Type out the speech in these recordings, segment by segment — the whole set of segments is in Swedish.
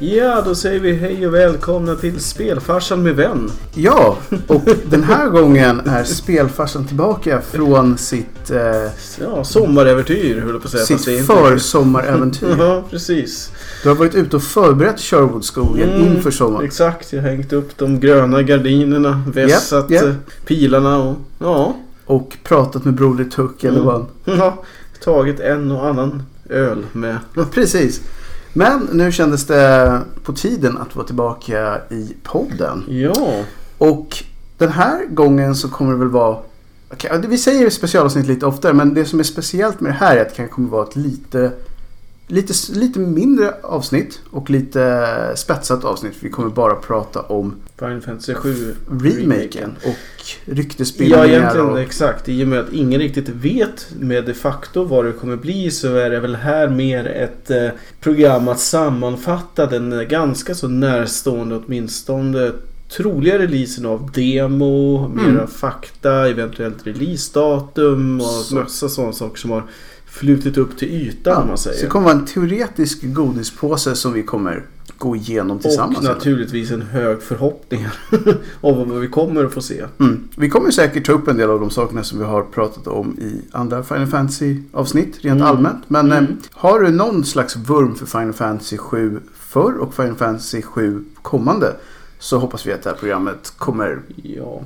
Ja, då säger vi hej och välkomna till Spelfarsan med vän. Ja, och den här gången är spelfarsan tillbaka från sitt, eh, Ja, sommaräventyr höll jag på att säga. sitt försommaräventyr. Ja, precis. Du har varit ute och förberett Sherwoodskogen Mm, inför sommaren. Exakt, jag har hängt upp de gröna gardinerna, vässat Japp, japp. eh, pilarna och ja, Och pratat med Broder Tuck eller Mm. vad. ja, tagit en och annan öl med. Precis. Men nu kändes det på tiden att vara tillbaka i podden. Ja, Och den här gången så kommer det väl vara... okej, Vi säger specialavsnitt lite oftare men det som är speciellt med det här är att det kan kommer vara ett lite, lite, lite mindre avsnitt och lite spetsat avsnitt. Vi kommer bara prata om Final Fantasy 7 remaken och Ja, ryktesspridningar. egentligen och, exakt. I och med att ingen riktigt vet med de facto vad det kommer bli så är det väl här mer ett eh, program att sammanfatta den eh, ganska så närstående åtminstone troliga releasen av demo, Mm. mera fakta, eventuellt releasedatum och Så. massa sådana saker som har flutit upp till ytan om ja, man så det säger. kommer vara en teoretisk godispåse som vi kommer gå igenom tillsammans. Och naturligtvis en hög förhoppning om vad vi kommer att få se. Mm. Vi kommer säkert ta upp en del av de sakerna som vi har pratat om i andra Final Fantasy avsnitt rent Mm. allmänt. Men Mm. eh, har du någon slags vurm för Final Fantasy 7 förr och Final Fantasy 7 kommande så hoppas vi att det här programmet kommer Ja.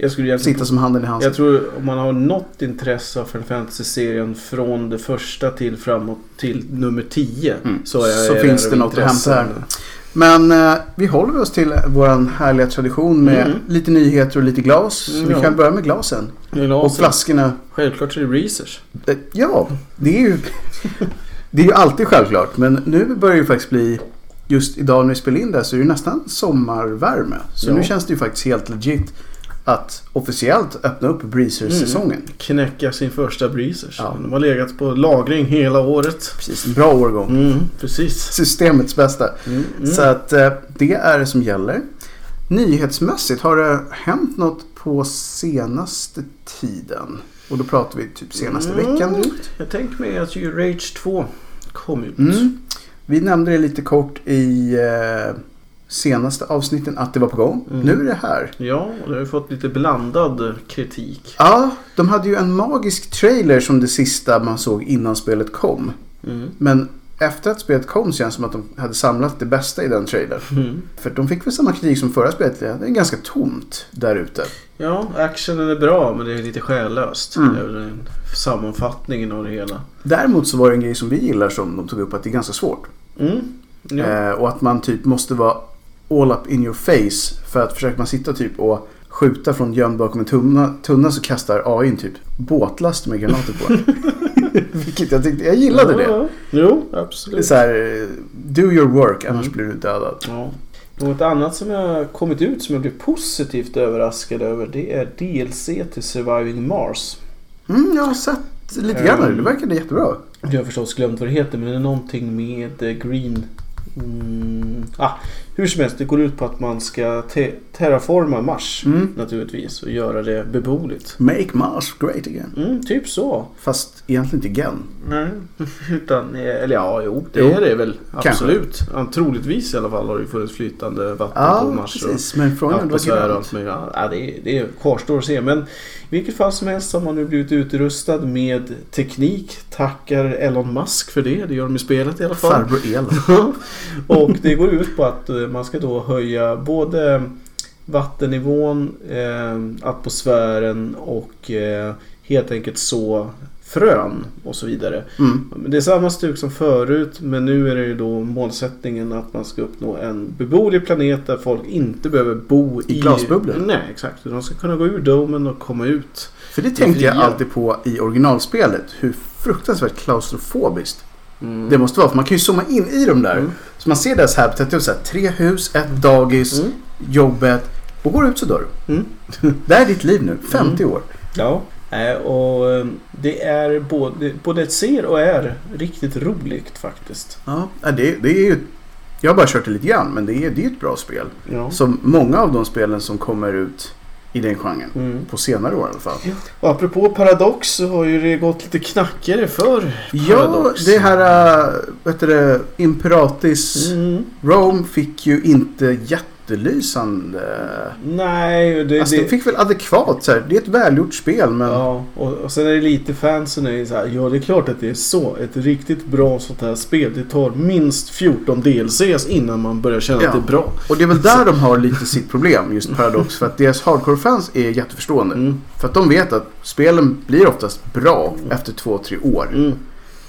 Jag skulle egentligen sitta som handen i handsken. Jag tror om man har något intresse av Final Fantasy-serien från det första till framåt till nummer 10 Mm. så, är, Så är finns det något att intresse. hämta här. Men eh, vi håller oss till vår härliga tradition med Mm. lite nyheter och lite glas. Så Mm, vi ja. kan börja med glasen. Men Och flaskorna. Självklart är det research. Eh, Ja, det är ju, det är ju alltid självklart. Men nu börjar det ju faktiskt bli, just idag när vi spelar in det här så är det nästan sommarvärme. Så Ja. nu känns det ju faktiskt helt legit att officiellt öppna upp Breezers-säsongen. Knäcka sin första breezers. Ja. De har legat på lagring hela året. Precis, en bra årgång. Mm, precis. Systemets bästa. Mm, mm. Så att eh, det är det som gäller. Nyhetsmässigt, har det hänt något på senaste tiden? Och då pratar vi typ senaste Mm. veckan drygt. Jag tänker mig att ju Rage 2 kom ut. Mm. Vi nämnde det lite kort i eh, senaste avsnitten att det var på gång. Mm. Nu är det här. Ja, och det har ju fått lite blandad kritik. Ja, de hade ju en magisk trailer som det sista man såg innan spelet kom. Mm. Men efter att spelet kom känns det som att de hade samlat det bästa i den trailern. Mm. För de fick väl samma kritik som förra spelet. Det är ganska tomt där ute. Ja, actionen är bra men det är lite själlöst. Mm. Det är den sammanfattningen av det hela. Däremot så var det en grej som vi gillar som de tog upp att det är ganska svårt. Mm. Ja. Eh, och att man typ måste vara all up in your face. För att försöker man sitta typ och skjuta från gömd bakom en tunna, tunna så kastar AI typ båtlast med granater på en. Vilket jag tyckte, jag gillade det. Ja, jo, absolut. så här, do your work annars Mm. blir du dödad. Ja. Något annat som jag har kommit ut som jag blev positivt överraskad över det är DLC till Surviving Mars. Mm, jag har sett lite grann av det. Det Mm. verkade jättebra. Jag har förstås glömt vad det heter men det är någonting med eh, Green... Mm, ah, hur som helst, det går ut på att man ska te- terraforma Mars Mm. naturligtvis och göra det beboeligt. Make Mars great again. Mm, typ så. Fast egentligen inte igen. Nej, utan, eller ja, jo, det Jo, är det väl. kanske. Absolut. Ja, troligtvis i alla fall har det funnits flytande vatten på Ja, Mars. och- precis. Men frågan är och grönt. möjligt. Ja, det, är- det kvarstår att se. Men i vilket fall som helst har man nu blivit utrustad med teknik. Tackar Elon Musk för det. Det gör de i spelet i alla fall. Farbror Elon. och det går ut på att eh, man ska då höja både vattennivån, eh, atmosfären och eh, helt enkelt så frön och så vidare. Mm. Det är samma stuk som förut men nu är det ju då målsättningen att man ska uppnå en beboelig planet där folk inte behöver bo i, I glasbubblor? Nej exakt. De ska kunna gå ur domen och komma ut. För det tänkte jag alltid på i originalspelet. Hur fruktansvärt klaustrofobiskt Mm. det måste vara. För man kan ju zooma in i dem där. Mm. Så man ser deras habitat. Det så här, tre hus, ett dagis, Mm. jobbet. Och går ut så dör du. Mm. Det här är ditt liv nu. 50 år. Ja. Eh, Och eh, det är både, både ser och är riktigt roligt faktiskt. Ja, ja, det, det är ju... Jag har bara kört det lite grann. Men det är, det är ett bra spel. Ja. Som många av de spelen som kommer ut i den genren. Mm. På senare år i alla fall. Och apropå Paradox så har ju det gått lite knackigare för Ja, Paradox. det här, äh, heter det, Imperatis Mm. Rome fick ju inte jättelysande... Nej, det... Alltså det... de fick väl adekvat så här. Det är ett välgjort spel men... Ja, och, och sen är det lite fansen är så här, ja det är klart att det är så. Ett riktigt bra sånt här spel, det tar minst 14 DLCs innan man börjar känna Ja. att det är bra. Och det är väl där de har lite sitt problem, just Paradox. För att deras hardcore-fans är jätteförstående. Mm. För att de vet att spelen blir oftast bra efter två, tre år. Mm.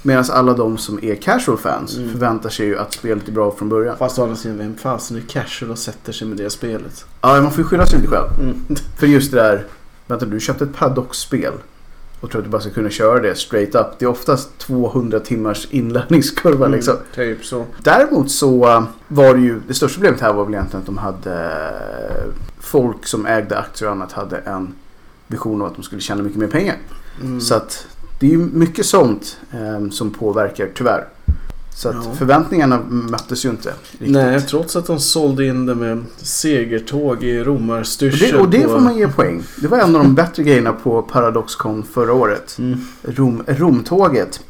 Medan alla de som är casual fans Mm. förväntar sig ju att spelet är bra från början. Fast å andra sidan, vem fasen är casual och sätter sig med det spelet? Ja, man får ju skylla sig lite själv. Mm. För just det där, vänta du köpte ett Paradox-spel. Och tror att du bara ska kunna köra det straight up. Det är oftast 200 timmars inlärningskurva liksom. Typ så. Däremot så äh, var det ju, det största problemet här var väl egentligen att de hade äh, folk som ägde aktier och annat hade en vision av att de skulle tjäna mycket mer pengar. Mm. Så att det är ju mycket sånt eh, som påverkar tyvärr. Så att Ja. förväntningarna möttes ju inte riktigt. Nej, trots att de sålde in det med segertåg i och romarstyrsel. det, och det får man ge poäng. Det var en av de bättre grejerna på Paradoxcon förra året. Mm. Rom, Romtåget.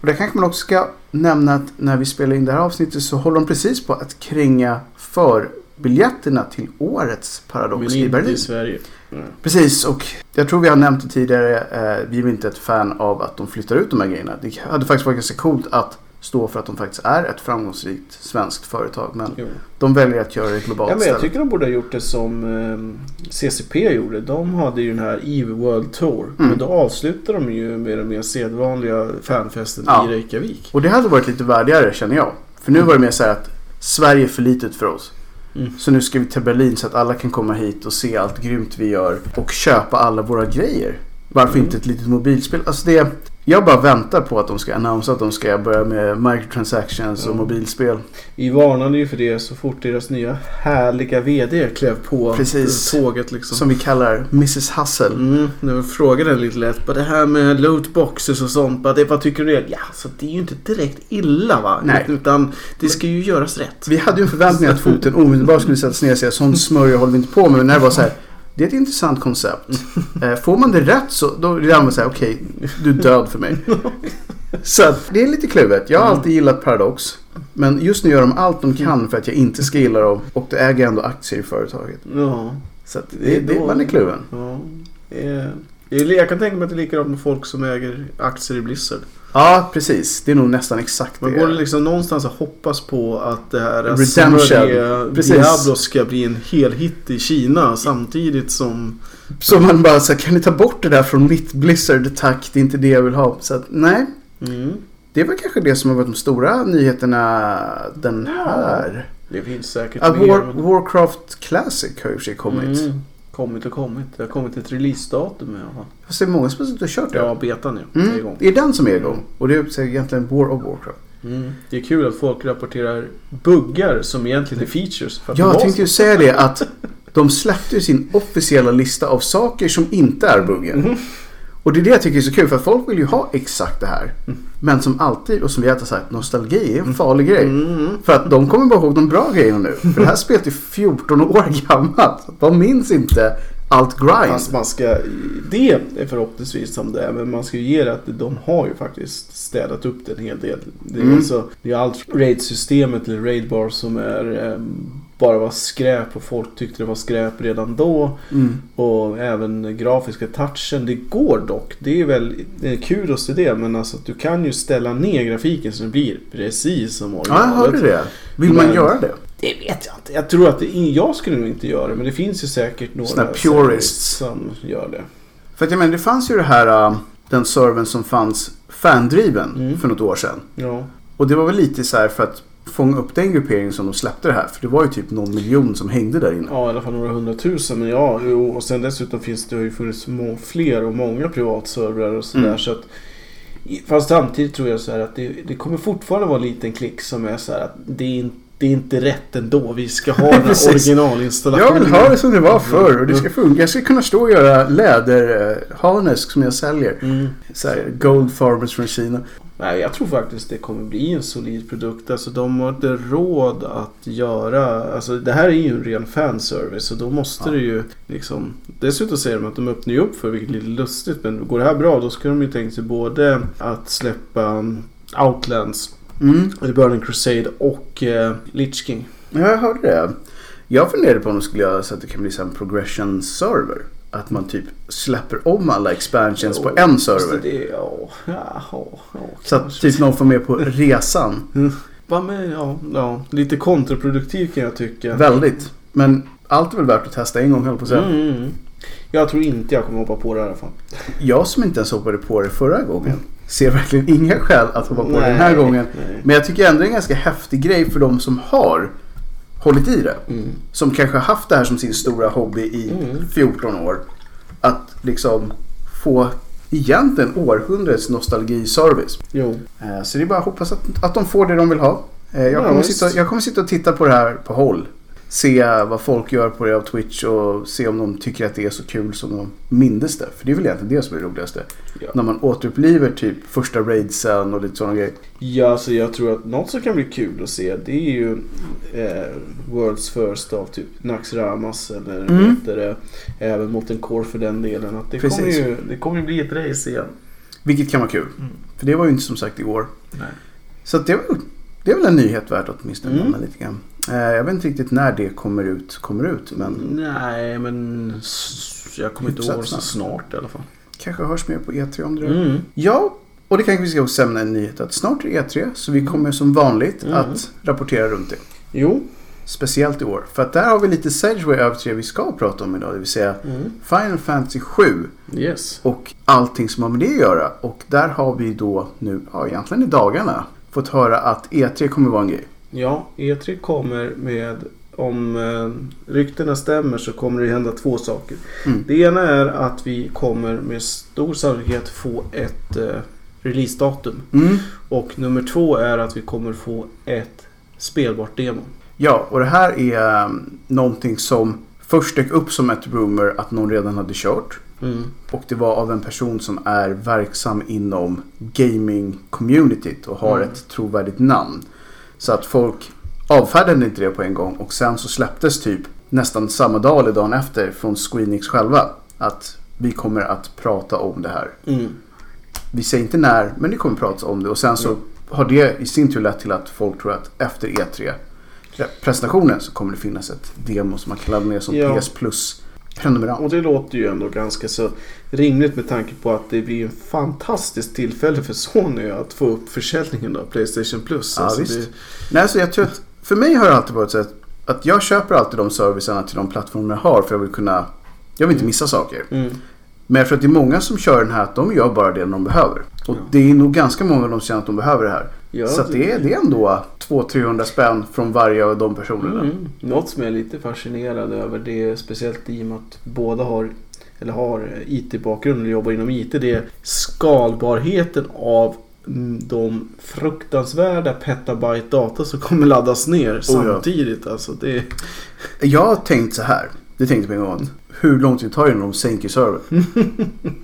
Och där kanske man också ska nämna att när vi spelar in det här avsnittet så håller de precis på att kränga för-biljetterna till årets Paradox Men i inte Berlin. i Sverige. Nej. Precis, och jag tror vi har nämnt det tidigare. Eh, vi är inte ett fan av att de flyttar ut de här grejerna. Det hade faktiskt varit ganska coolt att stå för att de faktiskt är ett framgångsrikt svenskt företag. Men Jo. de väljer att göra det globalt Ja, men jag istället. tycker de borde ha gjort det som eh, CCP gjorde. De hade ju den här EVE World Tour. Mm. Men då avslutade de ju med den mer sedvanliga fanfesten Ja. i Reykjavik. Och det hade varit lite värdigare känner jag. För nu var det mer så här att Sverige är för litet för oss. Mm. Så nu ska vi till Berlin så att alla kan komma hit och se allt grymt vi gör. Och köpa alla våra grejer. Varför Mm. inte ett litet mobilspel? Alltså det, jag bara väntar på att de ska annonsera att de ska börja med microtransactions och Ja. mobilspel. Vi varnade ju för det så fort deras nya härliga VD klev på Precis. tåget liksom. Som vi kallar Mrs Hustle. Mm, jag frågade den lite lätt. Bara det här med lootboxes och sånt. Bara, det, vad tycker du? det är?" Ja, så det är ju inte direkt illa va? Nej. Utan det ska ju göras rätt. Vi hade ju en förväntning att foten omedelbart skulle sättas ner och säga sån smörja håller vi inte på med. Men när det var så här. Det är ett intressant koncept. Eh, Får man det rätt så då är så här, okej, du är död för mig. Så att det är lite kluvet. Jag har alltid gillat Paradox. Men just nu gör de allt de kan för att jag inte ska gilla dem. Och då äger jag ändå aktier i företaget. Ja. Så att det, det, man är kluven. Ja. Jag kan tänka mig att det är likadant med folk som äger aktier i Blizzard. Ja, precis. Det är nog nästan exakt Man det. går liksom någonstans och hoppas på att det här Redemption. Precis. Diablo ska bli en hel hit i Kina samtidigt som... Så man bara så här, kan ni ta bort det där från mitt Blizzard? Tack, det är inte det jag vill ha. Så att nej. Mm. Det väl kanske det som har varit de stora nyheterna den här. Det finns säkert Ja, mer. War, men- Warcraft Classic har ju i och för sig kommit. Mm. Kommit och kommit. Det har kommit ett releasedatum i alla fall. Fast det är många som har suttit och kört det. Ja, betan ja. Det är Mm, igång. det är den som är igång. Och det är egentligen War of Warcraft. Mm. Det är kul att folk rapporterar buggar som egentligen är features. För att Jag tänkte ju säga det att de släppte ju sin officiella lista av saker som inte är buggen. Mhm. Och det är det jag tycker är så kul för folk vill ju ha exakt det här. Mm. Men som alltid och som vi alltid har sagt, nostalgi är en farlig grej. Mm. För att de kommer bara ihåg de bra grejerna nu. För det här spelet är 14 år gammalt. De minns inte allt grind. Fast man ska, det är förhoppningsvis som det är, men man ska ju ge det att de har ju faktiskt städat upp det en hel del. Det är, Mm. alltså, det är allt raid-systemet eller raid-bar som är eh, bara var skräp och folk tyckte det var skräp redan då. Mm. Och även grafiska touchen. Det går dock. Det är väl det är kudos till det. Men alltså att du kan ju ställa ner grafiken så det blir precis som Ja, jag originalet. hörde det. Vill man Men- göra det? Det vet jag inte. Jag tror att det, jag skulle nog inte göra det. Men det finns ju säkert några Såna purists. som gör det. För att jag menar, det fanns ju det här, äh, den servern som fanns fandriven Mm. för något år sedan. Ja. Och det var väl lite så här för att fånga upp den grupperingen som de släppte det här. För det var ju typ någon miljon som hängde där inne. Ja, i alla fall några hundratusen. Men ja, och sen dessutom finns det har ju funnits må, fler och många privatservrar och sådär. Mm. Så att, fast samtidigt tror jag så här att det, det kommer fortfarande vara en liten klick som är så här att det är inte det är inte rätt ändå. Vi ska ha den originalinstallationen. Jag vill ha det som det var förr och det ska funka. Jag ska kunna stå och göra läderharnesk som jag säljer. Mm. Så här, Gold Farmers från Kina. Nej, jag tror faktiskt det kommer bli en solid produkt. Alltså de har inte råd att göra... Alltså det här är ju en ren fanservice. Och då måste Ja. det ju liksom... Dessutom säger de att de öppnar ju upp för vilket är lite lustigt. Men går det här bra då ska de ju tänka sig både att släppa Outlands, Mm. eller Burning Crusade och eh, Lich King. Ja, jag hörde det. Jag funderade på om de skulle göra så att det kan bli så en progression server. Att man typ släpper om alla expansions på en server. Det, ja, ja, Så att typ någon får med på resan. Va, men, ja, ja, lite kontraproduktiv kan jag tycka. Väldigt. Men allt är väl värt att testa en gång höll på att säga. Mm, mm. Jag tror inte jag kommer hoppa på det i alla fall. Jag som inte ens hoppade på det förra gången ser verkligen inga skäl att hoppa på det den här Nej, gången. nej. Men jag tycker ändå det är en ganska häftig grej för de som har hållit i det. Mm. Som kanske har haft det här som sin stora hobby i Mm. 14 år. Att liksom få egentligen århundradets nostalgiservice. Jo. Eh, Så det är bara att hoppas att, att de får det de vill ha. Eh, Jag Ja, kommer, visst. sitta, jag kommer sitta och titta på det här på håll. Se vad folk gör på det av Twitch och se om de tycker att det är så kul som de mindes det. För det är väl egentligen det som är det roligaste. Ja. När man återupplivar typ första raidsen och lite sådana grejer. Ja, så jag tror att något som kan bli kul att se det är ju eh, World's First av typ Nax Ramas eller Mm. det, även mot en core för den delen. Att det, kommer ju, det kommer ju bli ett race igen. Vilket kan vara kul. Mm. För det var ju inte som sagt igår. Nej. Så att det, är väl, det är väl en nyhet värt att åtminstone Mm. lite grann. Eh, Jag vet inte riktigt när det kommer ut. Kommer ut men Nej, men jag kommer inte ihåg snart. snart i alla fall. kanske hörs mer på E3 om det. Mm. Ja, och det kanske vi ska också nämna en nyhet att snart är det E3 så vi kommer som vanligt Mm. att rapportera runt det. Jo. Speciellt i år. För att där har vi lite Segway över till det vi ska prata om idag. Det vill säga Mm. Final Fantasy 7 Yes. och allting som har med det att göra. Och där har vi då nu, ja egentligen i dagarna, fått höra att E3 kommer vara en grej. Ja, E3 kommer med om eh, ryktena stämmer så kommer det hända två saker. Mm. Det ena är att vi kommer med stor sannolikhet få ett eh, releasedatum. Mm. Och nummer två är att vi kommer få ett spelbart demo. Ja, och det här är um, någonting som först dök upp som ett rumor att någon redan hade kört. Mm. Och det var av en person som är verksam inom gaming-communityt och har Mm. ett trovärdigt namn. Så att folk avfärdade inte det på en gång och sen så släpptes typ nästan samma dag eller dagen efter från Squeenix själva att vi kommer att prata om det här. Mm. Vi säger inte när, men det kommer prata om det och sen så Mm. har det i sin tur lett till att folk tror att efter E3 presentationen så kommer det finnas ett demo som man kan ladda ner som Ja. PS Plus prenumerant. Och det låter ju ändå ganska så rimligt med tanke på att det blir en fantastiskt tillfälle för Sony att få upp försäljningen av Playstation Plus. Ja, Alltså det, Nej, så jag tror att för mig har det alltid varit så att, att jag köper alltid de servicerna till de plattformar jag har för jag vill kunna jag vill inte missa saker. mm. Men jag tror att det är många som kör den här att de gör bara det de behöver. Och Ja. det är nog ganska många som känner att de behöver det här. Ja, så det, är, det är ändå 200-300 spänn från varje av de personerna. Mm. Något som jag är lite fascinerad över det är speciellt i och med att båda har eller har IT-bakgrund eller jobbar inom IT. Det är skalbarheten av de fruktansvärda petabyte data som kommer laddas ner ja. samtidigt. Alltså det, Jag har tänkt så här. Det tänkte jag på en gång. Hur lång tid tar det innan de sänker servern?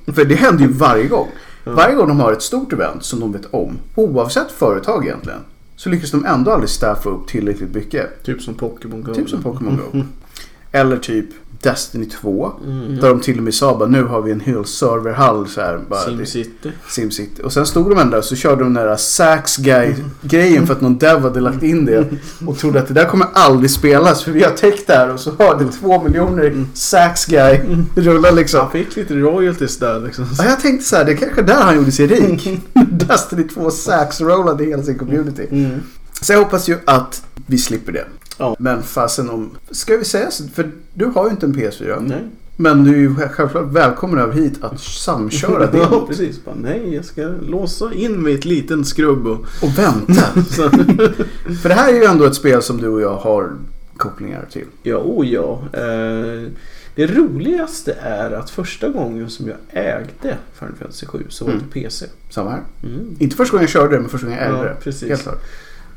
För det händer ju varje gång. Varje gång de har ett stort event som de vet om. Oavsett företag egentligen. Så lyckas de ändå aldrig staffa upp tillräckligt mycket. typ som Pokémon Go. Typ som Pokémon Go. Eller typ Destiny 2. Mm. Där de till och med sa bara nu har vi en hel serverhall så här. Bara, det- Simcity. SimCity. Och sen stod de ändå och så körde de den där Sax guy grejen för att någon dev hade lagt in det. Och trodde att det där kommer aldrig spelas för vi har täckt där och så har det två miljoner Sax guy rulla liksom. Han fick lite royalties där liksom. Ja, jag tänkte så här, det är kanske där han gjorde sig rik. Destiny 2 Sax rollade hela sin community. Mm. Så jag hoppas ju att vi slipper det. Ja. Men fasen om... Ska vi säga så? För du har ju inte en PS4. Nej. Men du är ju självklart välkommen över hit att samköra det. Ja, precis. Bara, nej, jag ska låsa in mig i ett liten skrubb och... Och vänta. För det här är ju ändå ett spel som du och jag har kopplingar till. ja, oh ja. Eh, det roligaste är att första gången som jag ägde Final Fantasy 7 så var det Mm. PC. Samma här. Mm. Inte första gången jag körde det, men första gången jag ägde Ja, det. precis. Helt klart.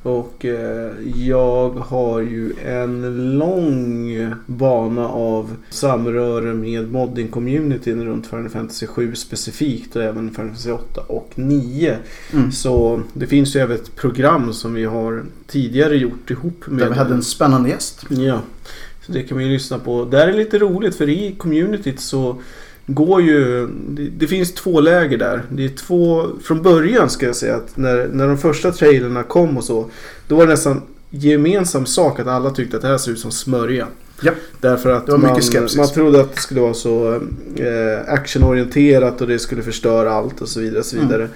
Och eh, jag har ju en lång bana av samröre med modding-communityn runt Final Fantasy 7 specifikt och även Final Fantasy 8 och 9. Mm. Så det finns ju även ett program som vi har tidigare gjort ihop med... Där vi hade en spännande gäst. Ja, så det kan man ju lyssna på. Där är lite roligt för i communityt så går ju... Det, det finns två läger där. Det är två... Från början ska jag säga att när, när de första trailerna kom och så. Då var det nästan gemensam sak att alla tyckte att det här ser ut som smörja. Ja. Därför att man, man trodde att det skulle vara så eh, actionorienterat och det skulle förstöra allt och så vidare. Och så Mm. vidare.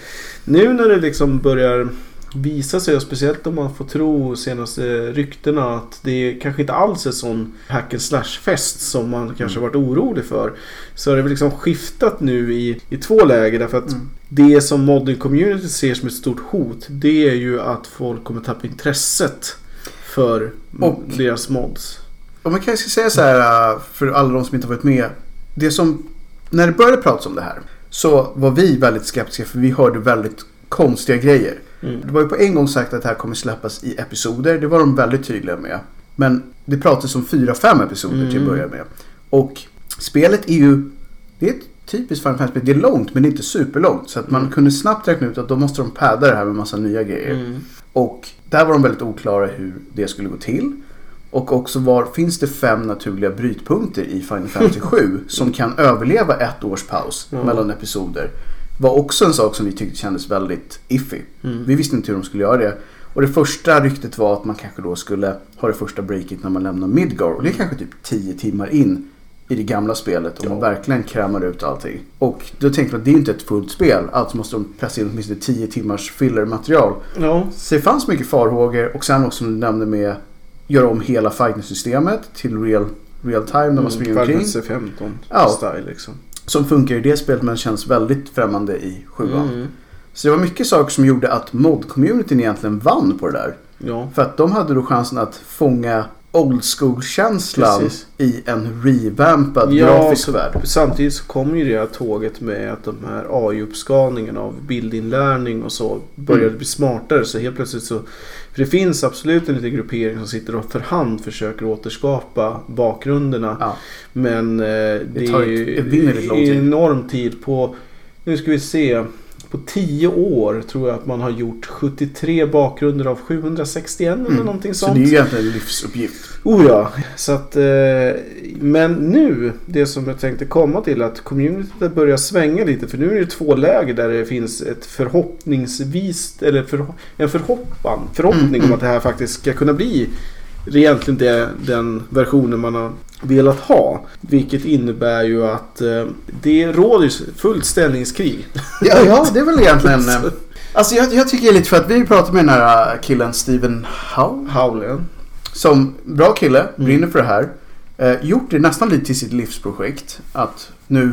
Nu när det liksom börjar visa sig, och speciellt om man får tro senaste ryktena, att det kanske inte alls är sån hack and slash fest som man kanske Mm. varit orolig för. Så har det väl liksom skiftat nu i, i två läger därför att Mm. det som modding community ser som ett stort hot det är ju att folk kommer tappa intresset för Och- deras mods. Om man kanske ska säga så här äh, för alla de som inte har varit med. Det som, när det började pratas om det här så var vi väldigt skeptiska för vi hörde väldigt konstiga grejer. Mm. Det var ju på en gång sagt att det här kommer släppas i episoder. Det var de väldigt tydliga med. Men det pratades om fyra, fem episoder till att Mm. börja med. Och spelet är ju... Det är ett typiskt Final Fantasy-spel. Det är långt men det är inte superlångt. Så att man Mm. kunde snabbt räkna ut att då måste de padda det här med massa nya grejer. Mm. Och där var de väldigt oklara hur det skulle gå till. Och också var finns det fem naturliga brytpunkter i Final Fantasy 7 som kan överleva ett års paus mellan episoder. Var också en sak som vi tyckte kändes väldigt iffy. Mm. Vi visste inte hur de skulle göra det. Och det första ryktet var att man kanske då skulle ha det första breaket när man lämnar Midgar. Och det är kanske typ 10 timmar in i det gamla spelet och man Ja. verkligen krämar ut allting. Och då tänkte man att det är inte ett fullt spel. Alltså måste de pressa in åtminstone 10 timmars filler-material. Ja, Så det fanns mycket farhågor och sen också som du nämnde med göra om hela fighting-systemet till real, real time när man springer Final omkring. Fantasy 15 Ja. style liksom. Som funkar i det spelet men känns väldigt främmande i sjuan. Mm. Så det var mycket saker som gjorde att mod-communityn egentligen vann på det där. Ja. För att de hade då chansen att fånga old school-känslan i en revampad Ja, grafisk värld. Samtidigt så kommer ju det här tåget med att de här AI-uppskalningen av bildinlärning och så började Mm. bli smartare. Så helt plötsligt så... För det finns absolut en liten gruppering som sitter och för hand försöker återskapa bakgrunderna. Ja. Men eh, det, tar är ju enorm tid på... Nu ska vi se. På 10 år tror jag att man har gjort 73 bakgrunder av 761 eller Mm. någonting Så sånt. det är ju egentligen en livsuppgift. Oh ja, så att... Eh, men nu, det som jag tänkte komma till att communityt börjar svänga lite. För nu är det två läger där det finns ett förhoppningsvis, eller förho- en förhoppan, förhoppning Mm, om mm. att det här faktiskt ska kunna bli egentligen det, den versionen man har velat ha. Vilket innebär ju att eh, det råder fullt ställningskrig. Ja, ja det är väl egentligen... eh, Alltså jag, jag tycker lite för att vi pratade med den här killen Steven Howe. Howlen. Som bra kille, Mm. brinner för det här. Eh, gjort det nästan lite till sitt livsprojekt. Att nu,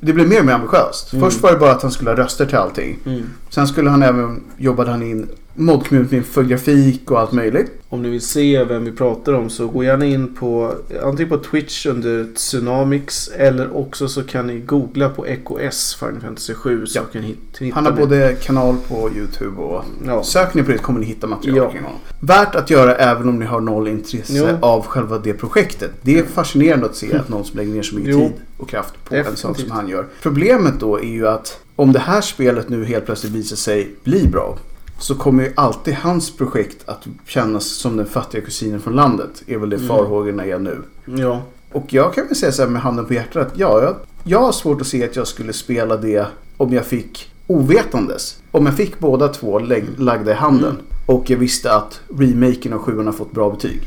det blev mer och mer ambitiöst. Mm. Först var det bara att han skulle ha röster till allting. Mm. Sen skulle han även, jobbade han in modcommunityn för grafik och allt möjligt. Om ni vill se vem vi pratar om så gå gärna in på antingen på Twitch under Tsunamix eller också så kan ni googla på EKS Final Fantasy 7 så Ja. kan ni hit- hitta Han har det. både kanal på YouTube och Ja. Söker ni på det kommer ni hitta material Ja. kring honom. Värt att göra även om ni har noll intresse Jo. av själva det projektet. Det är fascinerande att se att någon som lägger ner så mycket Jo. tid och kraft på en sak Definitivt. som han gör. Problemet då är ju att om det här spelet nu helt plötsligt visar sig bli bra så kommer ju alltid hans projekt att kännas som den fattiga kusinen från landet. Är väl det Mm. farhågorna är nu. Ja. Och jag kan väl säga så här med handen på hjärtat att ja, jag, jag har svårt att se att jag skulle spela det om jag fick ovetandes. Om jag fick båda två lägg, lagda i handen Mm. och jag visste att remaken av sjuan har fått bra betyg.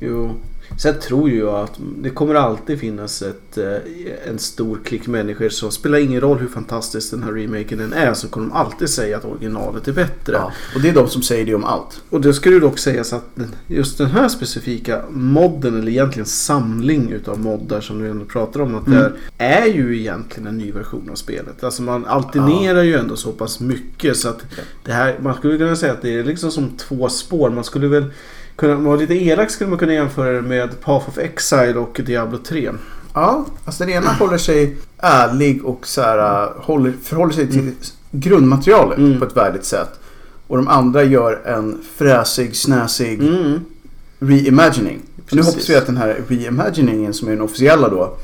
Jo. Sen tror ju jag att det kommer alltid finnas ett, eh, en stor klick människor som spelar ingen roll hur fantastisk den här remaken än är så kommer de alltid säga att originalet är bättre. Ja, och det är de som säger det om allt. Och det ska ju dock sägas att just den här specifika modden, eller egentligen samling utav moddar som du ändå pratar om, att Mm. det är ju egentligen en ny version av spelet. Alltså man alternerar ju ändå så pass mycket så att det här, man skulle kunna säga att det är liksom som två spår. Man skulle väl kunna, om man var lite elak skulle man kunna jämföra det med Path of Exile och Diablo 3. Ja, alltså den ena håller sig ärlig och så här, äh, håller, förhåller sig till grundmaterialet Mm. på ett värdigt sätt. Och de andra gör en fräsig, snäsig Mm. reimagining. Och nu Precis. hoppas vi att den här reimaginingen som är den officiella då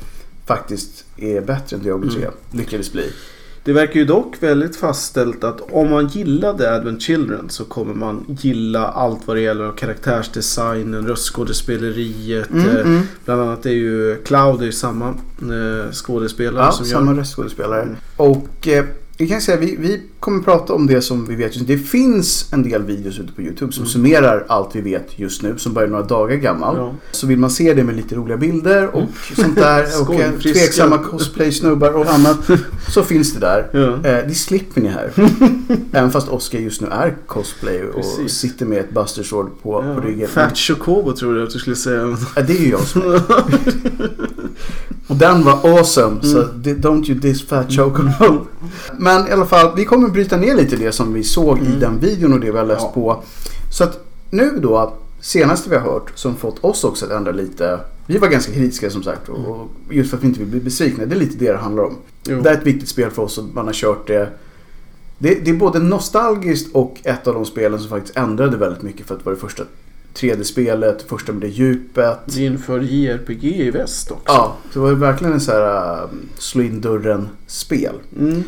faktiskt är bättre än Diablo 3 Mm. lyckades bli. Det verkar ju dock väldigt fastställt att om man gillade Advent Children så kommer man gilla allt vad det gäller karaktärsdesignen, röstskådespeleriet. Mm, eh, mm. Bland annat är ju Cloud är ju samma eh, skådespelare Ja, som samma gör. röstskådespelare. Mm. Och eh, vi kan säga vi, vi kommer prata om det som vi vet just nu. Det finns en del videos ute på YouTube som Mm. summerar allt vi vet just nu som bara är några dagar gammal. Ja. Så vill man se det med lite roliga bilder och sånt där och tveksamma cosplay-snubbar och annat så finns det där. Ja. Eh, det slipper ni här. Även fast Oscar just nu är cosplay och Precis. sitter med ett Buster Sword på, på ryggen. Fat Chocobo tror jag att du skulle säga. Ja, det är ju jag som är. Och den var awesome. Så Mm. di- don't you diss fat chocobo. Men i alla fall, vi kommer bryta ner lite det som vi såg i Mm. den videon och det vi har läst Ja. på. Så att nu då, senaste vi har hört som fått oss också att ändra lite. Vi var ganska kritiska som sagt. Och och just för att vi inte vill bli besvikna. Det är lite det det handlar om. Jo. Det är ett viktigt spel för oss och man har kört det. Det, det är både nostalgiskt och ett av de spelen som faktiskt ändrade väldigt mycket för att det var det första 3D-spelet, första med det djupet. Det inför JRPG i väst också. Ja, det var verkligen en sån här äh, slå in dörren-spel. Mm,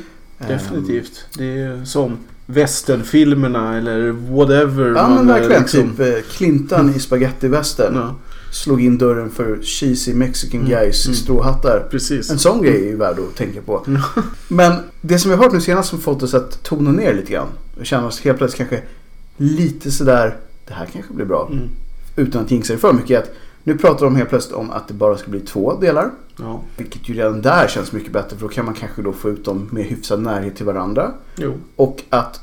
definitivt. Det är som westernfilmerna eller whatever. Ja men eh, verkligen. liksom- Typ eh, Clintan i spagettivästern. Ja, Slog in dörren för cheesy mexican Mm, guys i mm. stråhattar. precis. En sån grej är ju värd att tänka på. Mm. Men det som vi har hört nu senast som fått oss att tona ner lite grann. Och känna oss helt plötsligt kanske lite sådär, det här kanske blir bra. Mm. Utan att jinxa det för mycket. Att nu pratar de helt plötsligt om att det bara ska bli två delar. Ja, Vilket ju redan där känns mycket bättre för då kan man kanske då få ut dem med hyfsad närhet till varandra. jo. Och att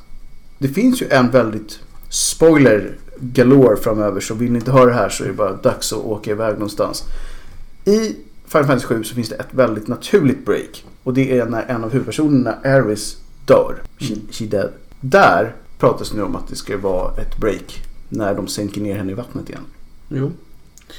det finns ju en väldigt spoiler galore framöver så vill ni inte höra det här så är det bara dags att åka iväg någonstans. I Final Fantasy 7 så finns det ett väldigt naturligt break. Och det är när en av huvudpersonerna, Aris, dör. She, Mm. she dead. Där pratas nu om att det ska vara ett break när de sänker ner henne i vattnet igen. jo.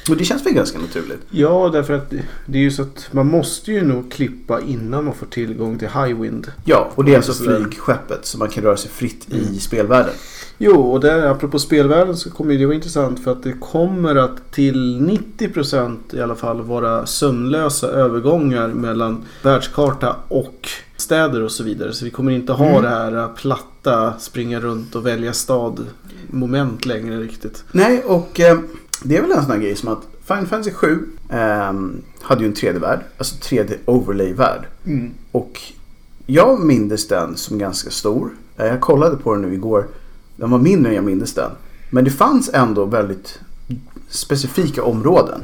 Och det känns väl ganska naturligt. Ja, därför att det- är ju så att man måste ju nog klippa innan man får tillgång till Highwind. Ja, och det är alltså flygskeppet så man kan röra sig fritt Mm. i spelvärlden. Jo, och där apropå spelvärlden så kommer det vara intressant för att det kommer att till 90% i alla fall vara sömlösa övergångar mellan världskarta och städer och så vidare. Så vi kommer inte ha Mm. det här platta springa runt och välja stad moment längre riktigt. Nej, och eh, det är väl en sån här grej som att Final Fantasy 7 ehm, hade ju en 3D-värld, alltså 3D-overlay-värld. Och jag mindes den som ganska stor. Eh, Jag kollade på den nu igår. Den var mindre än jag mindes den. Men det fanns ändå väldigt specifika områden.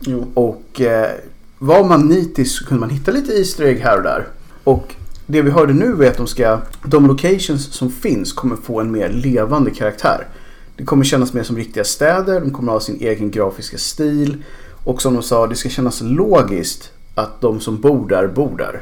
Jo. Och eh, var man nitisk så kunde man hitta lite Easter egg här och där. Och det vi hörde nu är att de ska, de locations som finns kommer få en mer levande karaktär. Det kommer kännas mer som riktiga städer, de kommer ha sin egen grafiska stil. Och som de sa, det ska kännas logiskt att de som bor där bor där.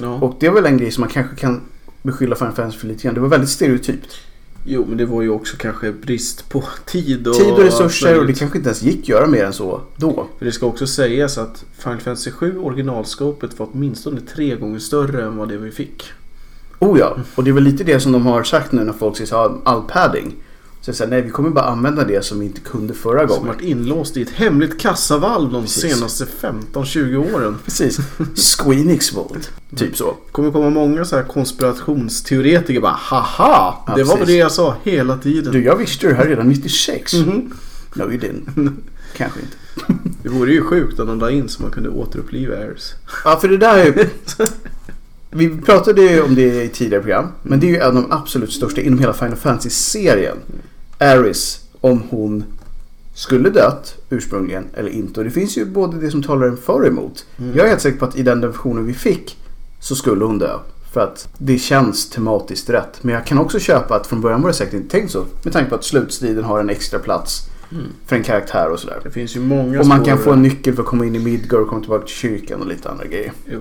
Ja. Och det är väl en grej som man kanske kan beskylla Final Fantasy för lite grann. Det var väldigt stereotypt. Jo, men det var ju också kanske brist på tid och... Tid och resurser och det kanske inte ens gick att göra mer än så då. För det ska också sägas att Final Fantasy 7 originalskopet var åtminstone tre gånger större än vad det vi fick. Oh ja, och det är väl lite det som de har sagt nu när folk säger all padding. Så jag säger, nej vi kommer bara använda det som vi inte kunde förra Som gången. varit inlåst i ett hemligt kassavalv de Precis. senaste 15-20 åren. Precis. Squeenix Vault. Typ så. kommer komma många så här konspirationsteoretiker bara haha! Ja, det var väl precis. det jag sa hela tiden. Du, jag visste det här redan 96. Mhm. No you didn't. Kanske inte. Det vore ju sjukt om de la in så man kunde återuppliva Ares. Ja, för det där är ju... Vi pratade ju om det i tidigare program. Men det är ju en av de absolut största inom hela Final Fantasy-serien. Aris, om hon skulle dött ursprungligen eller inte. Och det finns ju både det som talar för och emot. Mm. Jag är helt säker på att i den versionen vi fick så skulle hon dö. För att det känns tematiskt rätt. Men jag kan också köpa att från början var det säkert inte tänkt så. Med tanke på att slutstriden har en extra plats Mm. för en karaktär och sådär. Det finns ju många Och man kan få en nyckel för att komma in i Midgard och komma tillbaka till kyrkan och lite andra grejer. Jo.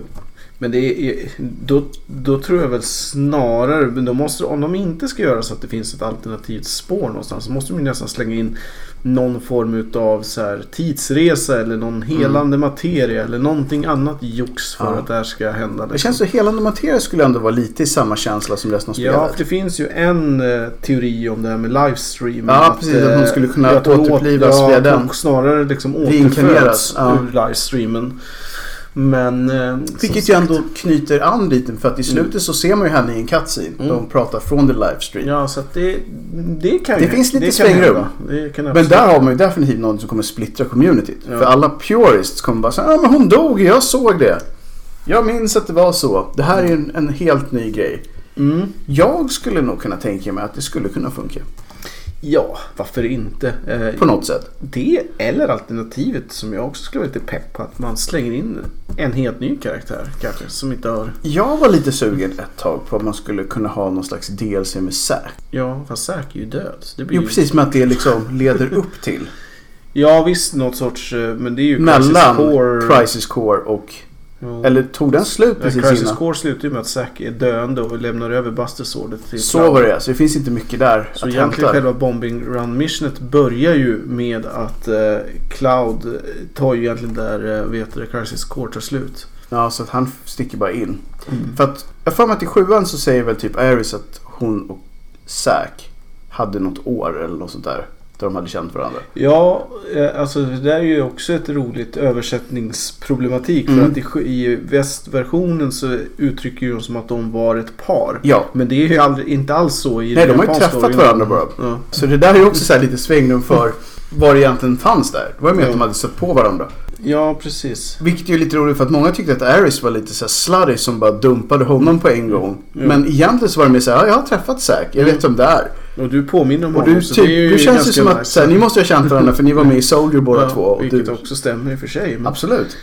Men det är, då, då tror jag väl snarare, men då måste, om de inte ska göra så att det finns ett alternativt spår någonstans så måste de nästan slänga in någon form av så här, tidsresa eller någon helande materia eller någonting annat jox för Ja. att det här ska hända. Det liksom. känns så helande materia skulle ändå vara lite i samma känsla som resten av spelet. Ja, för det finns ju en eh, teori om det här med livestream. Ja, precis, att hon eh, skulle kunna att återupplivas ja, via att den. snarare liksom återföds ja. ur livestreamen. Men... eh, Vilket ju ändå knyter an lite för att i slutet så ser man ju henne i en cutscene. Mm. De pratar från the livestream. Ja, så att det, det kan Det ju finns lite svängrum. Men där har man ju definitivt någon som kommer splittra communityt. Ja. För alla purists kommer bara säga ja men hon dog, jag såg det. Jag minns att det var så. Det här är en, en helt ny grej. Mm. Jag skulle nog kunna tänka mig att det skulle kunna funka. Ja, varför inte? Eh, På något sätt. Det eller alternativet som jag också skulle vara lite pepp på. Att man slänger in en helt ny karaktär kanske. Som inte har... Jag var lite sugen ett tag på att man skulle kunna ha någon slags DLC med Zack. Ja, fast Zack är ju död. Det blir Jo ju... precis, men att det liksom leder upp till. Ja visst, något sorts... eh, Men det är ju Mellan Core... Crisis Core och... Ja. Eller tog den slut precis Crisis innan? Core slutar ju med att Zack är döende och lämnar över Buster Swordet till Så var det Så det finns inte mycket där Så att egentligen hämta. själva Bombing Run missionet börjar ju med att eh, Cloud eh, tar ju egentligen där eh, vet du, Crisis Core tar slut. Ja, så att han sticker bara in. Mm. För att, jag för mig att i sjuan så säger väl typ Aris att hon och Zack hade något år eller något sånt där. Där de hade känt varandra. Ja, eh, alltså det där är ju också ett roligt översättningsproblematik. Mm. För att i, västversionen så uttrycker de som att de var ett par. Ja. Men det är ju aldrig, inte alls så i Nej, de har ju träffat storyn. varandra bara. Ja. Så det där är ju också så här lite svängrum för vad det egentligen fanns där. Det var ju mer att Ja. de hade stött på varandra. Ja, precis. Vilket är ju lite roligt för att många tyckte att Aris var lite så slutty som bara dumpade honom på en gång. Ja. Men egentligen så var det mer så här, ja, jag har träffat Zack, jag vet vem det är. Och du påminner om Och honom. du, så typ, det är ju du känns ju som att så här, ni måste ha känt varandra för ni var med i Soldier båda Ja, två. Och Vilket du, också stämmer i och för sig. Men... Absolut.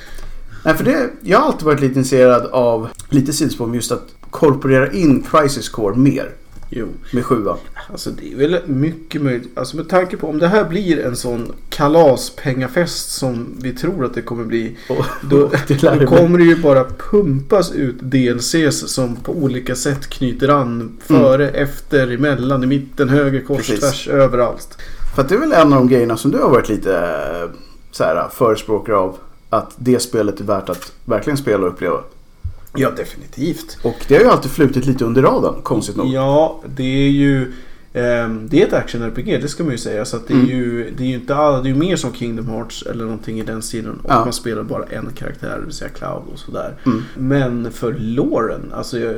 Nej, för det, jag har alltid varit lite intresserad av, lite sidospår, just att korporera in Crisis Core mer Jo, med sjuan. alltså det är väl mycket möjligt. Alltså med tanke på om det här blir en sån kalaspengafest som vi tror att det kommer bli. Och, Då, det då kommer det ju bara pumpas ut DLCs som på olika sätt knyter an. Före, efter, emellan, i mitten, höger, kors, Precis. tvärs, överallt. För att det är väl en av de grejerna som du har varit lite eh, så här, förespråkare av. Att det spelet är värt att verkligen spela och uppleva. Ja, definitivt. Och det har ju alltid flutit lite under radarn, konstigt nog. Ja, det är ju... ehm, det är ett action-RPG, det ska man ju säga. Så att det, är Mm. ju, det är ju inte all, det är ju mer som Kingdom Hearts eller någonting i den stilen. Och Ja. man spelar bara en karaktär, det vill säga Cloud och sådär. Mm. Men för Lauren, alltså jag,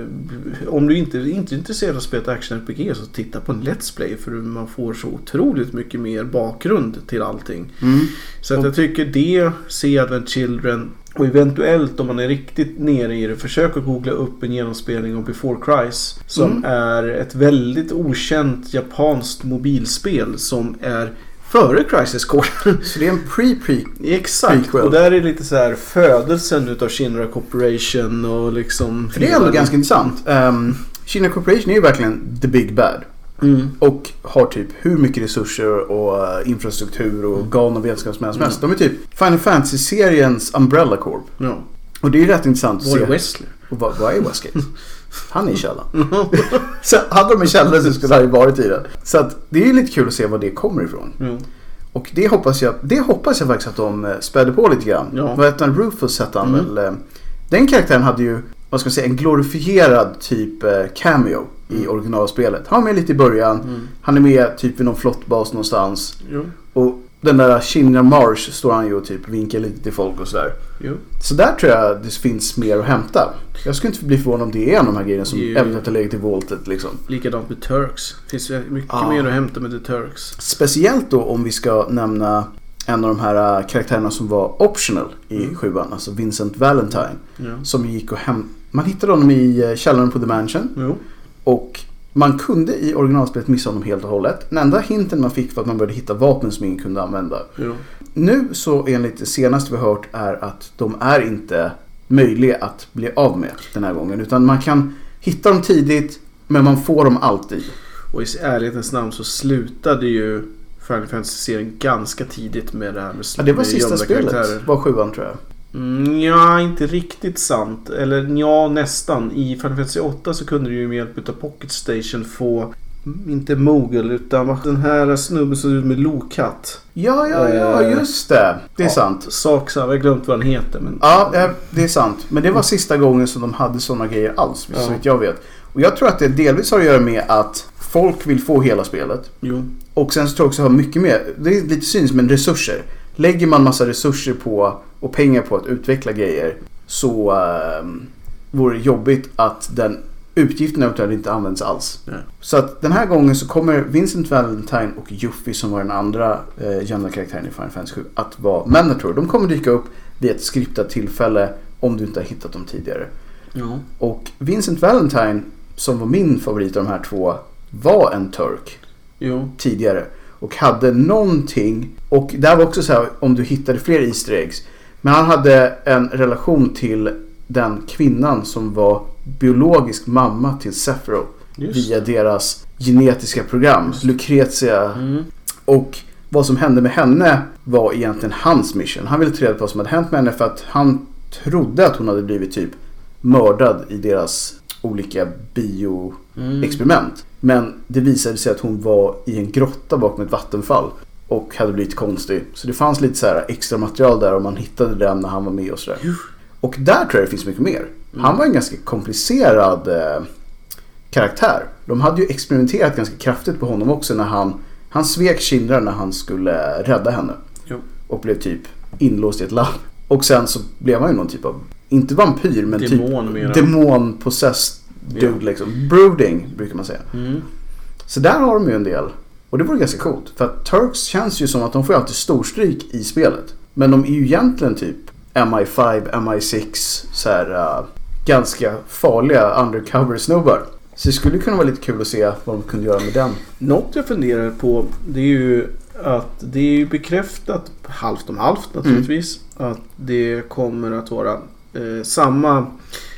om du inte, inte är intresserad av att spela ett action-RPG så titta på en Let's Play för man får så otroligt mycket mer bakgrund till allting. Mm. Så att jag tycker det, Se Advent Children och eventuellt om man är riktigt nere i det, försök att googla upp en genomspelning av Before Christ. Som Mm. är ett väldigt okänt japanskt mobilspel som är före Crisis Core. Så det är en pre-pre. Exakt, och där är lite så här födelsen utav Shinra Corporation och liksom... För det är ändå ganska intressant. Um, Kina Corporation är ju verkligen the big bad. Mm. Och har typ hur mycket resurser och eh, infrastruktur och galna vetenskapsmän som helst. De är typ Final Fantasy-seriens Umbrella Corp. Ja. Och det är ju rätt intressant att Var är se. Wesley? Och vad, vad är Westgate? Han är i källaren. så hade de en källare så skulle han ju varit i den. Så att det är ju lite kul att se var det kommer ifrån. Ja. Och det hoppas jag, det hoppas jag faktiskt att de eh, spädde på lite grann. Ja. Vad hette han? Rufus hette han Mm. väl. eh, Den karaktären hade ju, vad ska man säga, en glorifierad typ cameo i originalspelet. Han var med lite i början. Mm. Han är med typ vid någon flottbas någonstans. Jo. Och den där Shinra Marsh står han ju och typ vinkar lite till folk och sådär. Jo. Så där tror jag det finns mer att hämta. Jag skulle inte bli förvånad om det är en av de här grejerna som eventuellt har legat i voltet liksom. Likadant med Turks. Det finns mycket Ja. mer att hämta med The Turks. Speciellt då om vi ska nämna en av de här äh, karaktärerna som var optional i Mm. sjuan. Alltså Vincent Valentine. Ja. Som gick och hem... Man hittade honom i äh, källaren på The Mansion. Jo. Och man kunde i originalspelet missa honom helt och hållet. Den enda hinten man fick var att man började hitta vapen som ingen kunde använda. Jo. Nu så enligt det senaste vi hört är att de är inte möjliga att bli av med den här gången. Utan man kan hitta dem tidigt men man får dem alltid. Och i ärlighetens namn så slutade ju Final Fantasy-serien ganska tidigt med det här med, Ja, det var sista spelet. karaktärer. var sjuan tror jag. Mm, ja, inte riktigt sant. Eller ja, nästan. I Final Fantasy 8 så kunde du ju med hjälp av Pocket Station få mm, inte Mogul utan den här snubben som ser ut med lokatt. Ja, ja, ja, Eh, just det. Det är Ja, sant. Sak jag har glömt vad den heter. Men... Ja, eh, det är sant. Men det var sista gången som de hade sådana grejer alls, Ja. så vitt jag vet. Och jag tror att det delvis har att göra med att folk vill få hela spelet. Jo. Och sen så tror jag också att ha mycket mer, det är lite cyniskt men resurser. Lägger man massa resurser på och pengar på att utveckla grejer så eh, vore det jobbigt att den utgiften eventuellt inte används alls. Nej. Så att den här gången så kommer Vincent Valentine och Yuffie som var den andra eh, gömda karaktären i Final Fantasy 7 att vara Manator. De kommer dyka upp vid ett skriptat tillfälle om du inte har hittat dem tidigare. Ja. Och Vincent Valentine som var min favorit av de här två var en turk Jo. tidigare. Och hade någonting. Och där var också så här om du hittade fler Easter eggs. Men han hade en relation till den kvinnan som var biologisk mamma till Sephiroth. Via deras genetiska program. Lucretia. Mm. Och vad som hände med henne var egentligen hans mission. Han ville ta reda på vad som hade hänt med henne för att han trodde att hon hade blivit typ mördad i deras olika bio Mm. Men det visade sig att hon var i en grotta bakom ett vattenfall. Och hade blivit konstig. Så det fanns lite så här extra material där och man hittade den när han var med och sådär. Och där tror jag det finns mycket mer. Han var en ganska komplicerad eh, karaktär. De hade ju experimenterat ganska kraftigt på honom också när han Han svek Shindra när han skulle rädda henne. Jo. Och blev typ inlåst i ett labb. Och sen så blev han ju någon typ av, inte vampyr men Demon typ mera. demon-possessed dude Ja. liksom. Brooding brukar man säga. Mm. Så där har de ju en del. Och det vore ganska coolt. För att Turks känns ju som att de får alltid storstryk i spelet. Men de är ju egentligen typ MI5, MI6, så här uh, ganska farliga undercover-snubbar. Så det skulle kunna vara lite kul att se vad de kunde göra med den. Något jag funderar på det är ju att det är ju bekräftat halvt om halvt naturligtvis. Att det kommer att vara eh, samma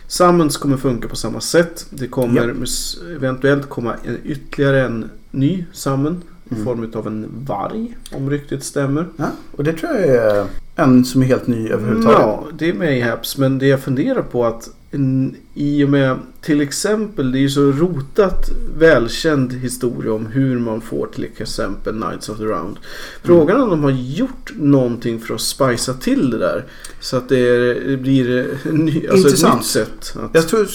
Summons kommer funka på samma sätt. Det kommer mus- eventuellt komma en, ytterligare en ny summon. I Mm. form av en varg. Om ryktet stämmer. Ja, och det tror jag är en som är helt ny överhuvudtaget. Ja, det är mayhaps. Men det jag funderar på att i och med till exempel det är ju så rotat välkänd historia om hur man får till exempel Knights of the Round. Frågan är om de har gjort någonting för att spicea till det där. Så att det, är, det blir ny, alltså ett nytt sätt. Att, Jag tror,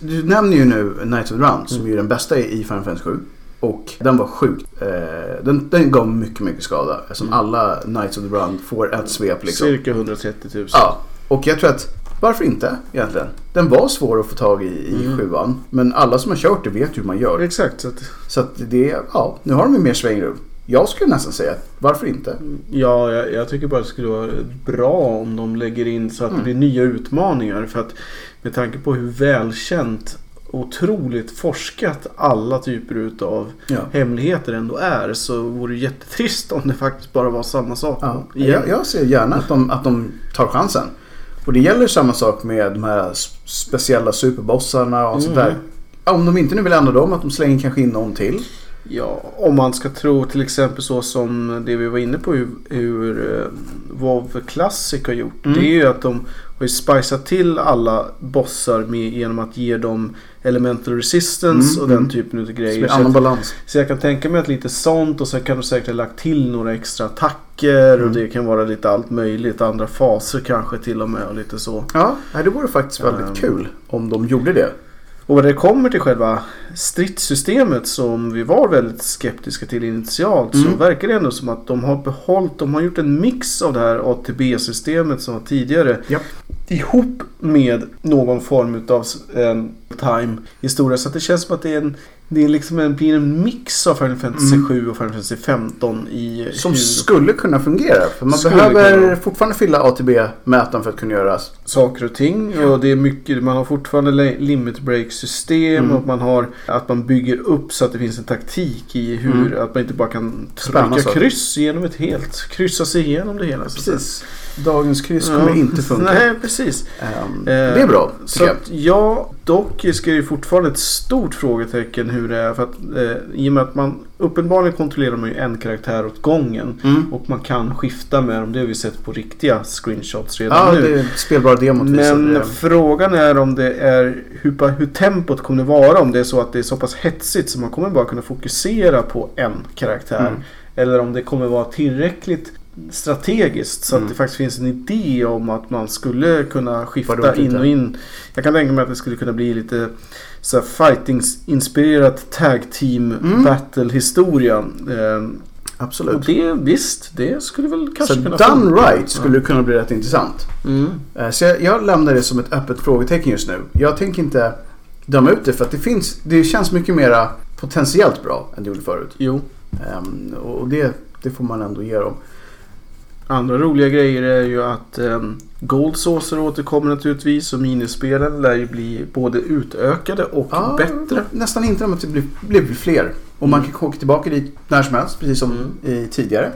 du nämner ju nu Knights of the Round som är den bästa i Final Fantasy 7. Och den var sjukt. Eh, den, den gav mycket, mycket skada. Eftersom Mm. alla Knights of the Round får ett svep liksom. Cirka 130 000. Ja, och jag tror att varför inte egentligen? Den var svår att få tag i i Mm. sjuan. Men alla som har kört det vet hur man gör. Exakt. Så att, Så att det, ja, nu har de ju mer svängrum. Jag skulle nästan säga, varför inte? Ja, jag, jag tycker bara det skulle vara bra om de lägger in så att Mm. det blir nya utmaningar. För att med tanke på hur välkänt otroligt forskat alla typer utav Ja. hemligheter ändå är så vore det jättetrist om det faktiskt bara var samma sak Ja, jag, jag ser gärna att de, att de tar chansen. Och det gäller samma sak med de här speciella superbossarna och sånt Mm. där. Ja, Om de inte nu vill ändra dem, att de slänger kanske in någon till. Ja, om man ska tro till exempel så som det vi var inne på hur, hur uh, WoW Classic har gjort. Mm. Det är ju att de har ju spicat till alla bossar med, genom att ge dem elemental resistance Mm, och den mm. typen av grejer. Så, annan balans. så jag kan tänka mig att lite sånt och sen kan de säkert ha lagt till några extra attacker Mm. och det kan vara lite allt möjligt. Andra faser kanske till och med och lite så. Ja, det vore faktiskt väldigt Um. kul om de gjorde det. Och vad det kommer till själva stridssystemet som vi var väldigt skeptiska till initialt så Mm. verkar det ändå som att de har behållit, de har gjort en mix av det här ATB-systemet som var tidigare Japp. ihop med någon form av en time historia. Så det känns som att det är en det är liksom en, blir en mix av Final Fantasy Mm. 7 och Final Fantasy 15 i Som hur skulle kunna fungera. För man Skulle behöver kunna. fortfarande fylla ATB-mätaren för att kunna göra saker och ting. Och det är mycket, man har fortfarande li- limit break system Mm. och man har att man bygger upp så att det finns en taktik i hur, Mm. att man inte bara kan trycka kryss genom ett helt, kryssa sig igenom det hela. så att säga. Dagens kryss kommer Ja. inte funka. Nej, precis. Ehm, Eh, det är bra, Så jag. att, ja, Dock ska det fortfarande ett stort frågetecken hur det är. För att, eh, I och med att man uppenbarligen kontrollerar man ju en karaktär åt gången. Mm. Och man kan skifta med dem. Det har vi sett på riktiga screenshots redan Ja, nu. det är spelbara demot Men det. frågan är om det är hur, hur tempot kommer vara. Om det är så att det är så pass hetsigt så man kommer bara kunna fokusera på en karaktär. Mm. Eller om det kommer vara tillräckligt strategiskt så Mm. att det faktiskt finns en idé om att man skulle kunna skifta in och in. Jag kan tänka mig att det skulle kunna bli lite så fighting-inspirerat tag team Mm. battle historia. Och Absolut. det visst, det skulle väl kanske Så kunna done funka. right skulle kunna bli rätt intressant. Mm. Eh, Så jag, jag lämnar det som ett öppet frågetecken just nu. Jag tänker inte döma ut det för att det finns, det känns mycket mera potentiellt bra än det gjorde förut. Jo. Ehm, och det, det får man ändå ge dem. Andra roliga grejer är ju att um, Gold Saucer återkommer naturligtvis och minispelen lär ju bli både utökade och Ja, bättre. Nästan inte om att det blir, blir fler. Och man Mm. kan åka tillbaka dit när som helst, precis som Mm. tidigare.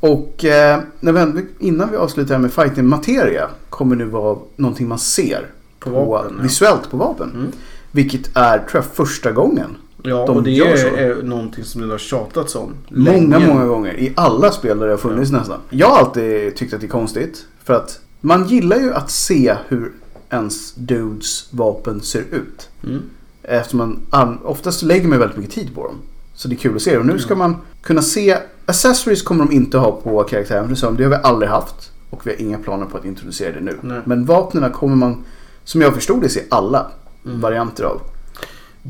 Och eh, när vi, innan vi avslutar här med fighting materia kommer nu vara någonting man ser På vapen, ja. visuellt på vapen. Mm. Vilket är, tror jag, första gången. Ja, De och det gör är, är någonting som det har tjatats om. Många, länge. många gånger. I alla spel där det har funnits nästan. Jag har alltid tyckt att det är konstigt. För att man gillar ju att se hur ens dudes vapen ser ut. Mm. Eftersom man an- oftast lägger man väldigt mycket tid på dem. Så det är kul att se. Och nu ska man kunna se. Accessories kommer de inte ha på karaktären. För det har vi aldrig haft. Och vi har inga planer på att introducera det nu. Nej. Men vapnen kommer man, som jag förstod det, se alla Mm. varianter av.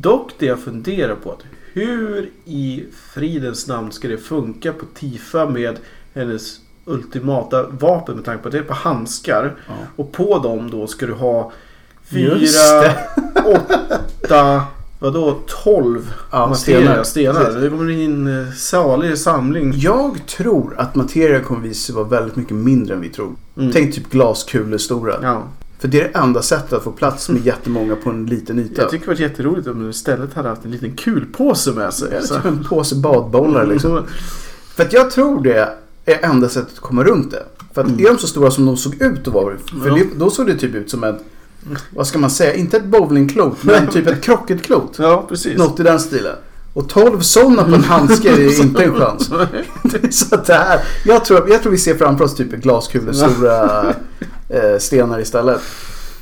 Dock det jag funderar på att hur i fridens namn ska det funka på Tifa med hennes ultimata vapen med tanke på att det är på handskar. Ja. Och på dem då ska du ha fyra, åtta, vadå, tolv Ja, materia, stenar. stenar. Det kommer bli en eh, salig samling. Jag tror att materia kommer visa sig vara väldigt mycket mindre än vi tror. Mm. Tänk typ glaskulor stora. Ja. För det är det enda sättet att få plats med jättemånga på en liten yta. Jag tycker det var jätteroligt om du istället hade haft en liten kulpåse med sig. Eller typ en påse badbollar liksom. Mm. För att jag tror det är enda sättet att komma runt det. För att Mm. är de så stora som de såg ut att vara. För det, då såg det typ ut som ett, vad ska man säga, inte ett bowlingklot men typ ett krocketklot. Ja, precis. Något i den stilen. Och 12 sådana på en handske är inte en chans. Så det här, jag tror, jag tror vi ser framför oss typ glaskulor, stora eh, stenar istället.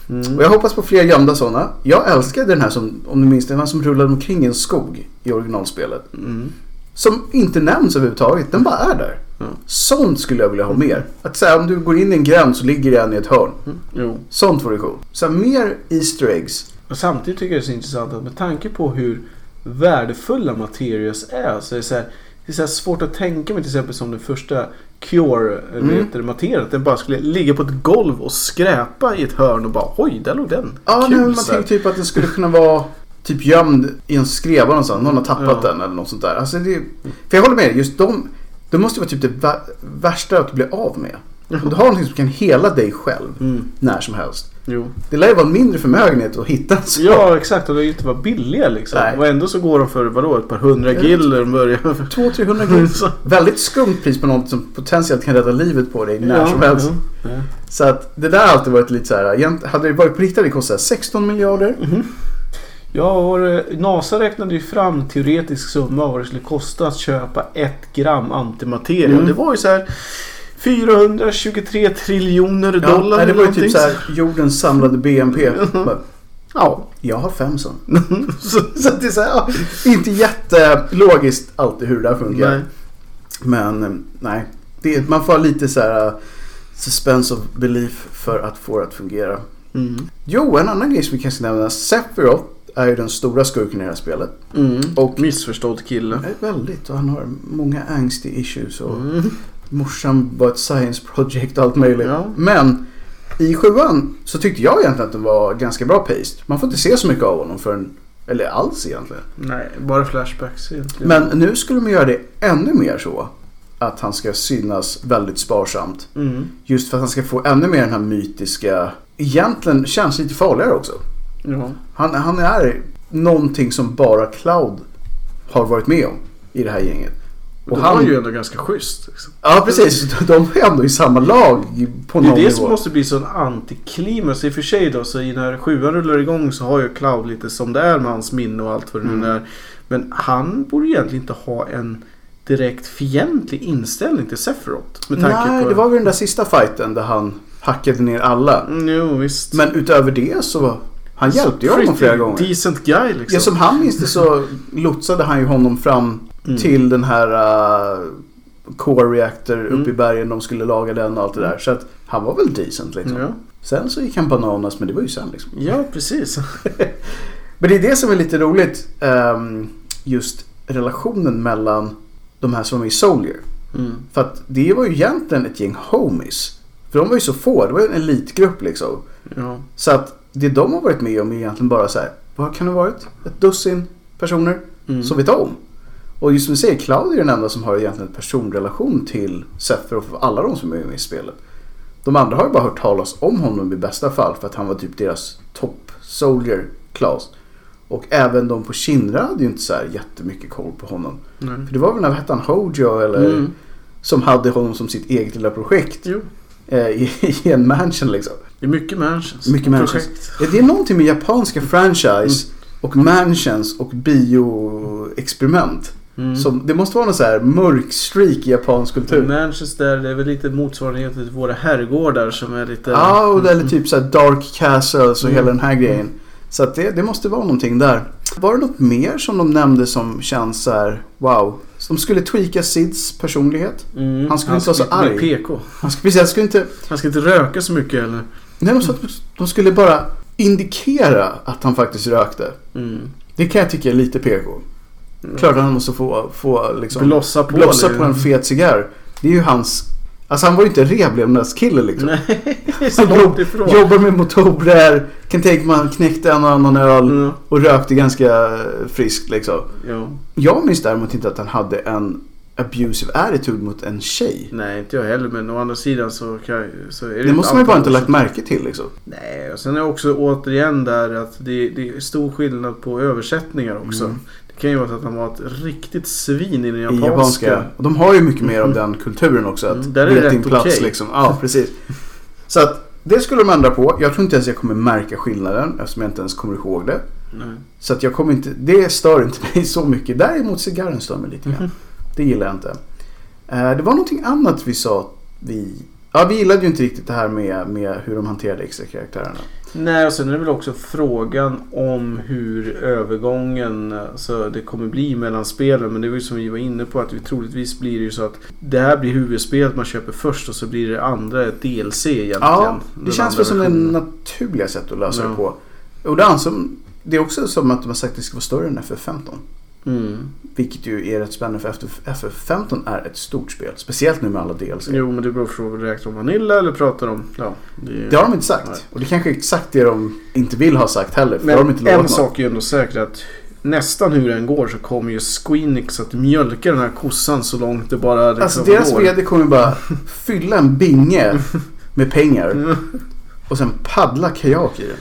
Mm. Och jag hoppas på fler gömda sådana. Jag älskade den här som, om du minns den här som rullade omkring i en skog i originalspelet. Mm. Som inte nämns överhuvudtaget, den bara är där. Ja. Sånt skulle jag vilja ha mer. Att säga om du går in i en gränd så ligger det en i ett hörn. Mm. Sånt vore coolt. Så här, mer Easter eggs. Och samtidigt tycker jag det är så intressant att med tanke på hur värdefulla Materials är så är det, så här, det är så svårt att tänka mig till exempel som den första Cure Mm. mm. vet Materia. Att den bara skulle ligga på ett golv och skräpa i ett hörn och bara oj, där låg den. Ja, Kul, nej, men man tänker typ att den skulle kunna vara typ gömd i en skreva någonstans. Någon har tappat Ja. den eller något sånt där. Alltså, det, för jag håller med just de, det måste vara typ det vä- värsta att bli av med. Om du har någonting som kan hela dig själv Mm. när som helst. Jo. Det lär ju vara en mindre förmögenhet att hitta en sak. Ja, exakt. Och det är ju inte vara billiga liksom. Nej. Och ändå så går de för vadå, ett par hundra Ja. gill de börjar. 200-300 kronor. Väldigt skumt pris på något som potentiellt kan rädda livet på dig när som helst. Ja. Ja. Så att det där har alltid varit lite så här. Hade det varit på riktigt hade det kostat 16 miljarder. Ja, och det- NASA räknade ju fram teoretisk summa vad det skulle kosta att köpa ett gram antimateria. Mm. Det var ju så här 423 triljoner Ja, dollar nej, det var ju typ så här jordens samlade BNP. Bara, Ja. Jag har fem sån. så, så att det är så här, ja, inte jättelogiskt alltid hur det där funkar. Nej. Men eh, nej, det, man får ha lite så här uh, suspense of belief för att få det att fungera. Mm. Jo, en annan grej som vi kanske nämna. Sephiroth är ju den stora skurken i det här spelet. Mm. Och Missförstådd kille. är väldigt och han har många angsty issues. Och Mm. Morsan var ett science project och allt möjligt. Ja. Men i sjuan så tyckte jag egentligen att den var ganska bra paced. Man får inte se så mycket av honom förrän, eller alls egentligen. Nej, bara flashbacks egentligen. Men nu skulle de göra det ännu mer så. Att han ska synas väldigt sparsamt. Mm. Just för att han ska få ännu mer den här mytiska, egentligen känns lite farligare också. Ja. Han, han är någonting som bara Cloud har varit med om i det här gänget. Och Och de var han- ju ändå ganska schysst. Liksom. Ja precis, de är ändå i samma lag på Det är någon det nivå. som måste bli sån antiklimax. I och för sig då, så när sjuan rullar igång så har ju Cloud lite som det är med hans minne och allt vad det nu Mm. är. Men han borde egentligen inte ha en direkt fientlig inställning till Sephiroth. Med tanke Nej, på... det var väl den där sista fighten där han hackade ner alla. Mm, jo, visst. Men utöver det så var han hjälpte ju honom flera gånger. Decent guy liksom. Ja, som han minns det så lotsade han ju honom fram Mm. till den här uh, Core Reactor uppe Mm. i bergen. De skulle laga den och allt det där. Så att han var väl decent liksom. Ja. Sen så gick han bananas men det var ju sen liksom. ja, precis. Men det är det som är lite roligt. ehm, just relationen mellan de här som med i Soldier. Mm. För att det var ju egentligen ett gäng homies. För de var ju så få. Det var ju en elitgrupp liksom. Ja. Så att det de har varit med om är egentligen bara så här. Vad kan det ha varit? Ett dussin personer Mm. som vet om. Och just som du säger, Cloud är den enda som har egentligen en personrelation till Sephiroth och alla de som är med i spelet. De andra har ju bara hört talas om honom i bästa fall för att han var typ deras top soldier class. Och även de på Shinra hade ju inte så här jättemycket koll på honom. Nej. För det var väl när hette han Hojo eller Mm. som hade honom som sitt eget lilla projekt eh, i, i en mansion liksom. Det är mycket mansions. Mycket mansions. projekt. Ja, det är någonting med japanska franchise och mansions och bioexperiment. Mm. Som, det måste vara någon så här mörk streak i japansk kultur. Manchester, det är väl lite motsvarigheten till våra herrgårdar som är lite... Ja, och det är typ så dark castles och Mm. hela den här grejen. Så att det, det måste vara någonting där. Var det något mer som de nämnde som känns så här, wow? De skulle tweaka Sids personlighet. Mm. Han skulle inte vara så skulle arg. PK. Han skulle, precis, han skulle inte... Han ska inte röka så mycket eller? Nej, de, sa att de skulle bara indikera att han faktiskt rökte. Mm. Det kan jag tycka är lite PK. Klart han måste få, få liksom... Blossa på. blossa på en fet cigarr. Det är ju hans... Alltså han var ju inte revlevnadskille liksom. Nej, Han ifrån. Jobbar med motorer, kan tänka mig han knäckte en och annan öl Mm. och rökte ganska friskt liksom. Ja. Jag minns däremot inte att han hade en abusive attitude mot en tjej. Nej, inte jag heller. Men å andra sidan så, kan, så är det Det måste man ju bara inte alltid lagt märke till liksom. Nej, och sen är också återigen där att det, det är stor skillnad på översättningar också. Mm. Det kan ju vara så att han var ett riktigt svin i den I japanska. japanska. Och de har ju mycket mer av den kulturen också. Att Mm, där är det rätt plats okej. liksom. Ja, precis. Så att det skulle de ändra på. Jag tror inte ens jag kommer märka skillnaden eftersom jag inte ens kommer ihåg det. Nej. Så att jag kommer inte, det stör inte mig så mycket. Däremot cigarren stör mig lite grann. Mhm. Det gillar jag inte. Eh, det var någonting annat vi sa. Vi, ja, vi gillade ju inte riktigt det här med, med hur de hanterade extra karaktärerna. Nej, och sen är det väl också frågan om hur övergången alltså, det kommer bli mellan spelen. Men det var ju som vi var inne på att vi troligtvis blir det ju så att det här blir huvudspelet man köper först och så blir det andra ett DLC egentligen. Ja, det känns väl som det naturliga sätt att lösa Ja. det på. Och det, det är också som att de har sagt att det ska vara större än FF15. Mm. Vilket ju är rätt spännande för FF15 är ett stort spel. Speciellt nu med alla DLC. Jo, men det beror på om räknar om Vanilla eller pratar om... Ja, det, Det har de inte sagt. Nej. Och det kanske är exakt det de inte vill ha sagt heller. För det har de Men inte en något. sak är ju ändå säker att nästan hur det än går så kommer ju Squeenix att mjölka den här kossan så långt det bara liksom Alltså deras. VD kommer bara fylla en binge med pengar. Och sen paddla kajak i den.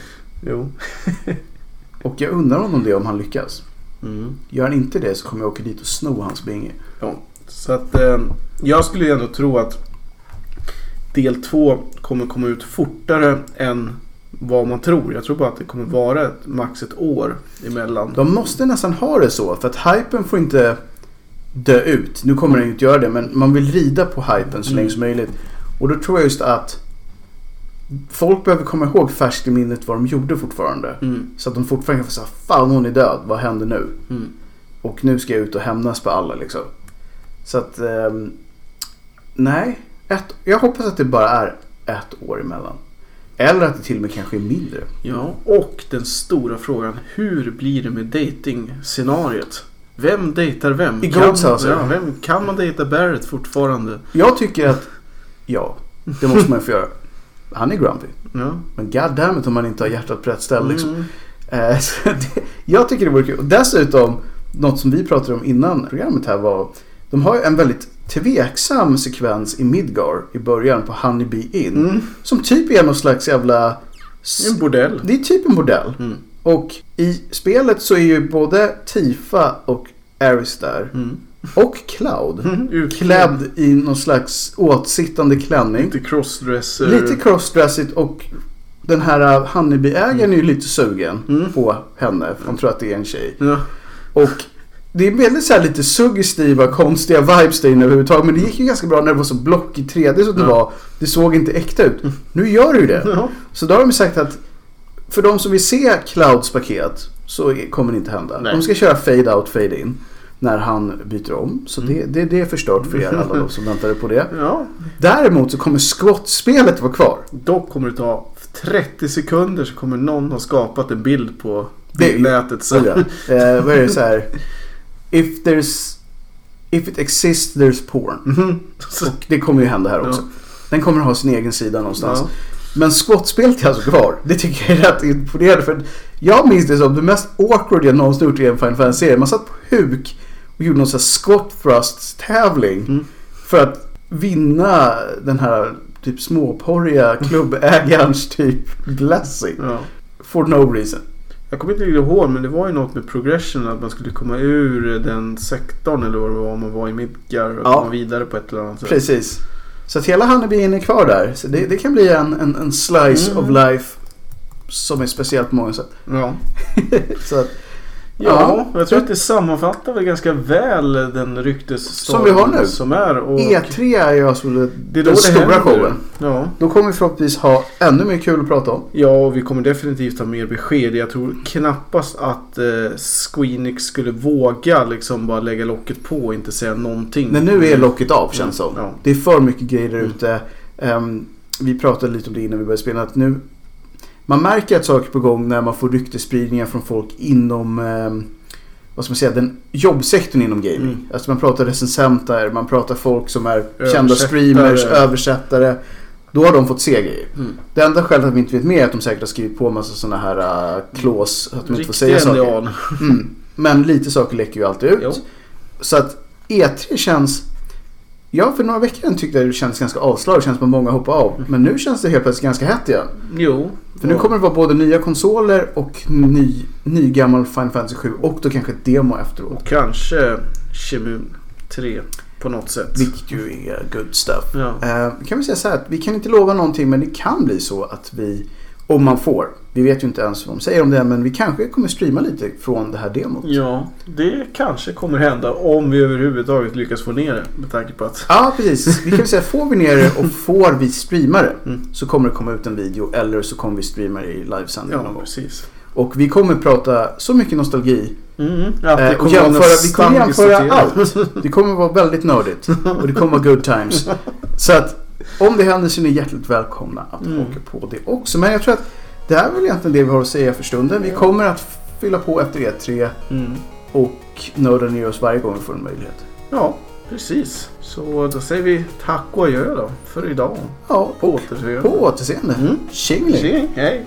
Jo. Och jag undrar honom det om han lyckas. Mm. Gör han inte det så kommer jag åka dit och sno hans binge. Ja, så att eh, jag skulle ju ändå tro att del två kommer komma ut fortare än vad man tror. Jag tror bara att det kommer vara ett, max ett år emellan. De måste nästan ha det så. För att hypen får inte dö ut. Nu kommer den ju inte göra det. Men man vill rida på hypen så Mm. länge som möjligt. Och då tror jag just att folk behöver komma ihåg färskt i minnet vad de gjorde fortfarande. Mm. Så att de fortfarande kan få säga Fan hon är död, vad händer nu? Mm. Och nu ska jag ut och hämnas på alla liksom. Så att... ehm, nej. Ett, jag hoppas att det bara är ett år emellan. Eller att det till och med kanske är mindre. Ja, och den stora frågan. Hur blir det med dating-scenariot? Vem dejtar vem? I Kan- House, ja, vem, Kan man dejta Barrett fortfarande? Jag tycker att... Ja, det måste man ju få göra. Han är grumpy. Ja. Men goddammit om man inte har hjärtat på rätt ställe liksom. Mm. Eh, det, jag tycker det vore kul. Och dessutom, något som vi pratade om innan programmet här var... De har en väldigt tveksam sekvens i Midgar i början på Honeybee Inn. Mm. Som typ är någon slags jävla... En bordell. Det är typ en bordell. Mm. Och i spelet så är ju både Tifa och Aris där. Mm. Och Cloud. Mm. Klädd i någon slags åtsittande klänning. Lite crossdresser. Lite crossdressigt och den här uh, Honeybee-ägaren är ju lite sugen Mm. på henne. Han tror att det är en tjej. Ja. Och det är väldigt så här lite suggestiva, konstiga vibes där inne överhuvudtaget. Men det gick ju ganska bra när det var så block i 3D som det Ja. var. Det såg inte äkta ut. Nu gör det ju det. Ja. Så då har de sagt att för de som vill se Clouds paket så kommer det inte hända. Nej. De ska köra fade out, fade in. När han byter om. Så det, det, det är förstört för er alla de som väntade på det. ja. Däremot så kommer skottspelet vara kvar. Dock kommer det ta 30 sekunder så kommer någon ha skapat en bild på Det- nätet. Så. Ja. eh, vad är det så här? If there's... If it exists there's porn. Så- Och det kommer ju hända här också. Ja. Den kommer ha sin egen sida någonstans. Ja. Men skottspelet är alltså kvar. Det tycker jag är rätt imponerande. För jag minns det som det mest awkward jag någonsin gjort i en Final Fantasy-serie. Man satt på huk och gjorde någon sån här skott thrust tävling. Mm. För att vinna den här typ småporriga klubbägarens typ blessing. Ja. For no reason. Jag kommer inte riktigt ihåg men det var ju något med progression att man skulle komma ur den sektorn eller vad det var om man var i Midgar och Ja. komma vidare på ett eller annat sätt. Precis. Så att hela Honeybeen är kvar där. Så det, det kan bli en, en, en slice Mm. of life som är speciellt på många sätt. Ja. Så att, Ja, jag tror att det sammanfattar väl ganska väl den ryktesstorm Som vi har nu. som är. Och E3 är ju alltså det, det är den det stora showen. Ja. Då kommer vi förhoppningsvis ha ännu mer kul att prata om. ja, och vi kommer definitivt ha mer besked. Jag tror knappast att eh, Squeenix skulle våga liksom bara lägga locket på och inte säga någonting. Men nu är locket av känns som. Ja. Det är för mycket grejer där Mm. ute. Ehm, vi pratade lite om det innan vi började spela. Att nu, man märker att saker är på gång när man får ryktesspridningar från folk inom ehm, vad ska man säga, den jobbsektorn inom gaming. Mm. Alltså man pratar recensenter, man pratar folk som är kända streamers, översättare. Då har de fått se grejer. Mm. Det enda skälet att vi inte vet mer är att de säkert har skrivit på en massa sådana här uh, klås. Att de inte får säga saker. Mm. Men lite saker läcker ju alltid ut. Jo. Så att E3 känns... Ja, för några veckor sedan tyckte jag det kändes ganska avslag. Det känns som att många hoppar av. Men nu känns det helt plötsligt ganska hett igen. Jo. För nu kommer det vara både nya konsoler och ny, ny gammal Final Fantasy 7. Och då kanske ett demo efteråt. Och kanske Shimun 3 på något sätt. Vilket ju är good stuff. Ja. Eh, kan vi säga så här att vi kan inte lova någonting men det kan bli så att vi, om man får, vi vet ju inte ens vad de säger om det men vi kanske kommer streama lite från det här demot. ja, det kanske kommer hända om vi överhuvudtaget lyckas få ner det. Med tanke på att... Ja, precis. Vi kan säga får vi ner det och får vi streama det Mm. så kommer det komma ut en video eller så kommer vi streama det i livesändning Ja, någon gång. precis. Och vi kommer prata så mycket nostalgi. Mm, att Eh, och jämföra, vi kommer jämföra allt. Det kommer vara väldigt nördigt. Och det kommer vara good times. Så att om det händer så är ni hjärtligt välkomna att Mm. haka på det också. Men jag tror att det här är väl egentligen det vi har att säga för stunden. Vi kommer att fylla på efter E3 Mm. och nörda ner oss varje gång vi får en möjlighet. Ja, precis. Så då säger vi tack och adjö då för idag. Ja, På återseende. på återseende. Mm. Tjingeling! Tjing, hej.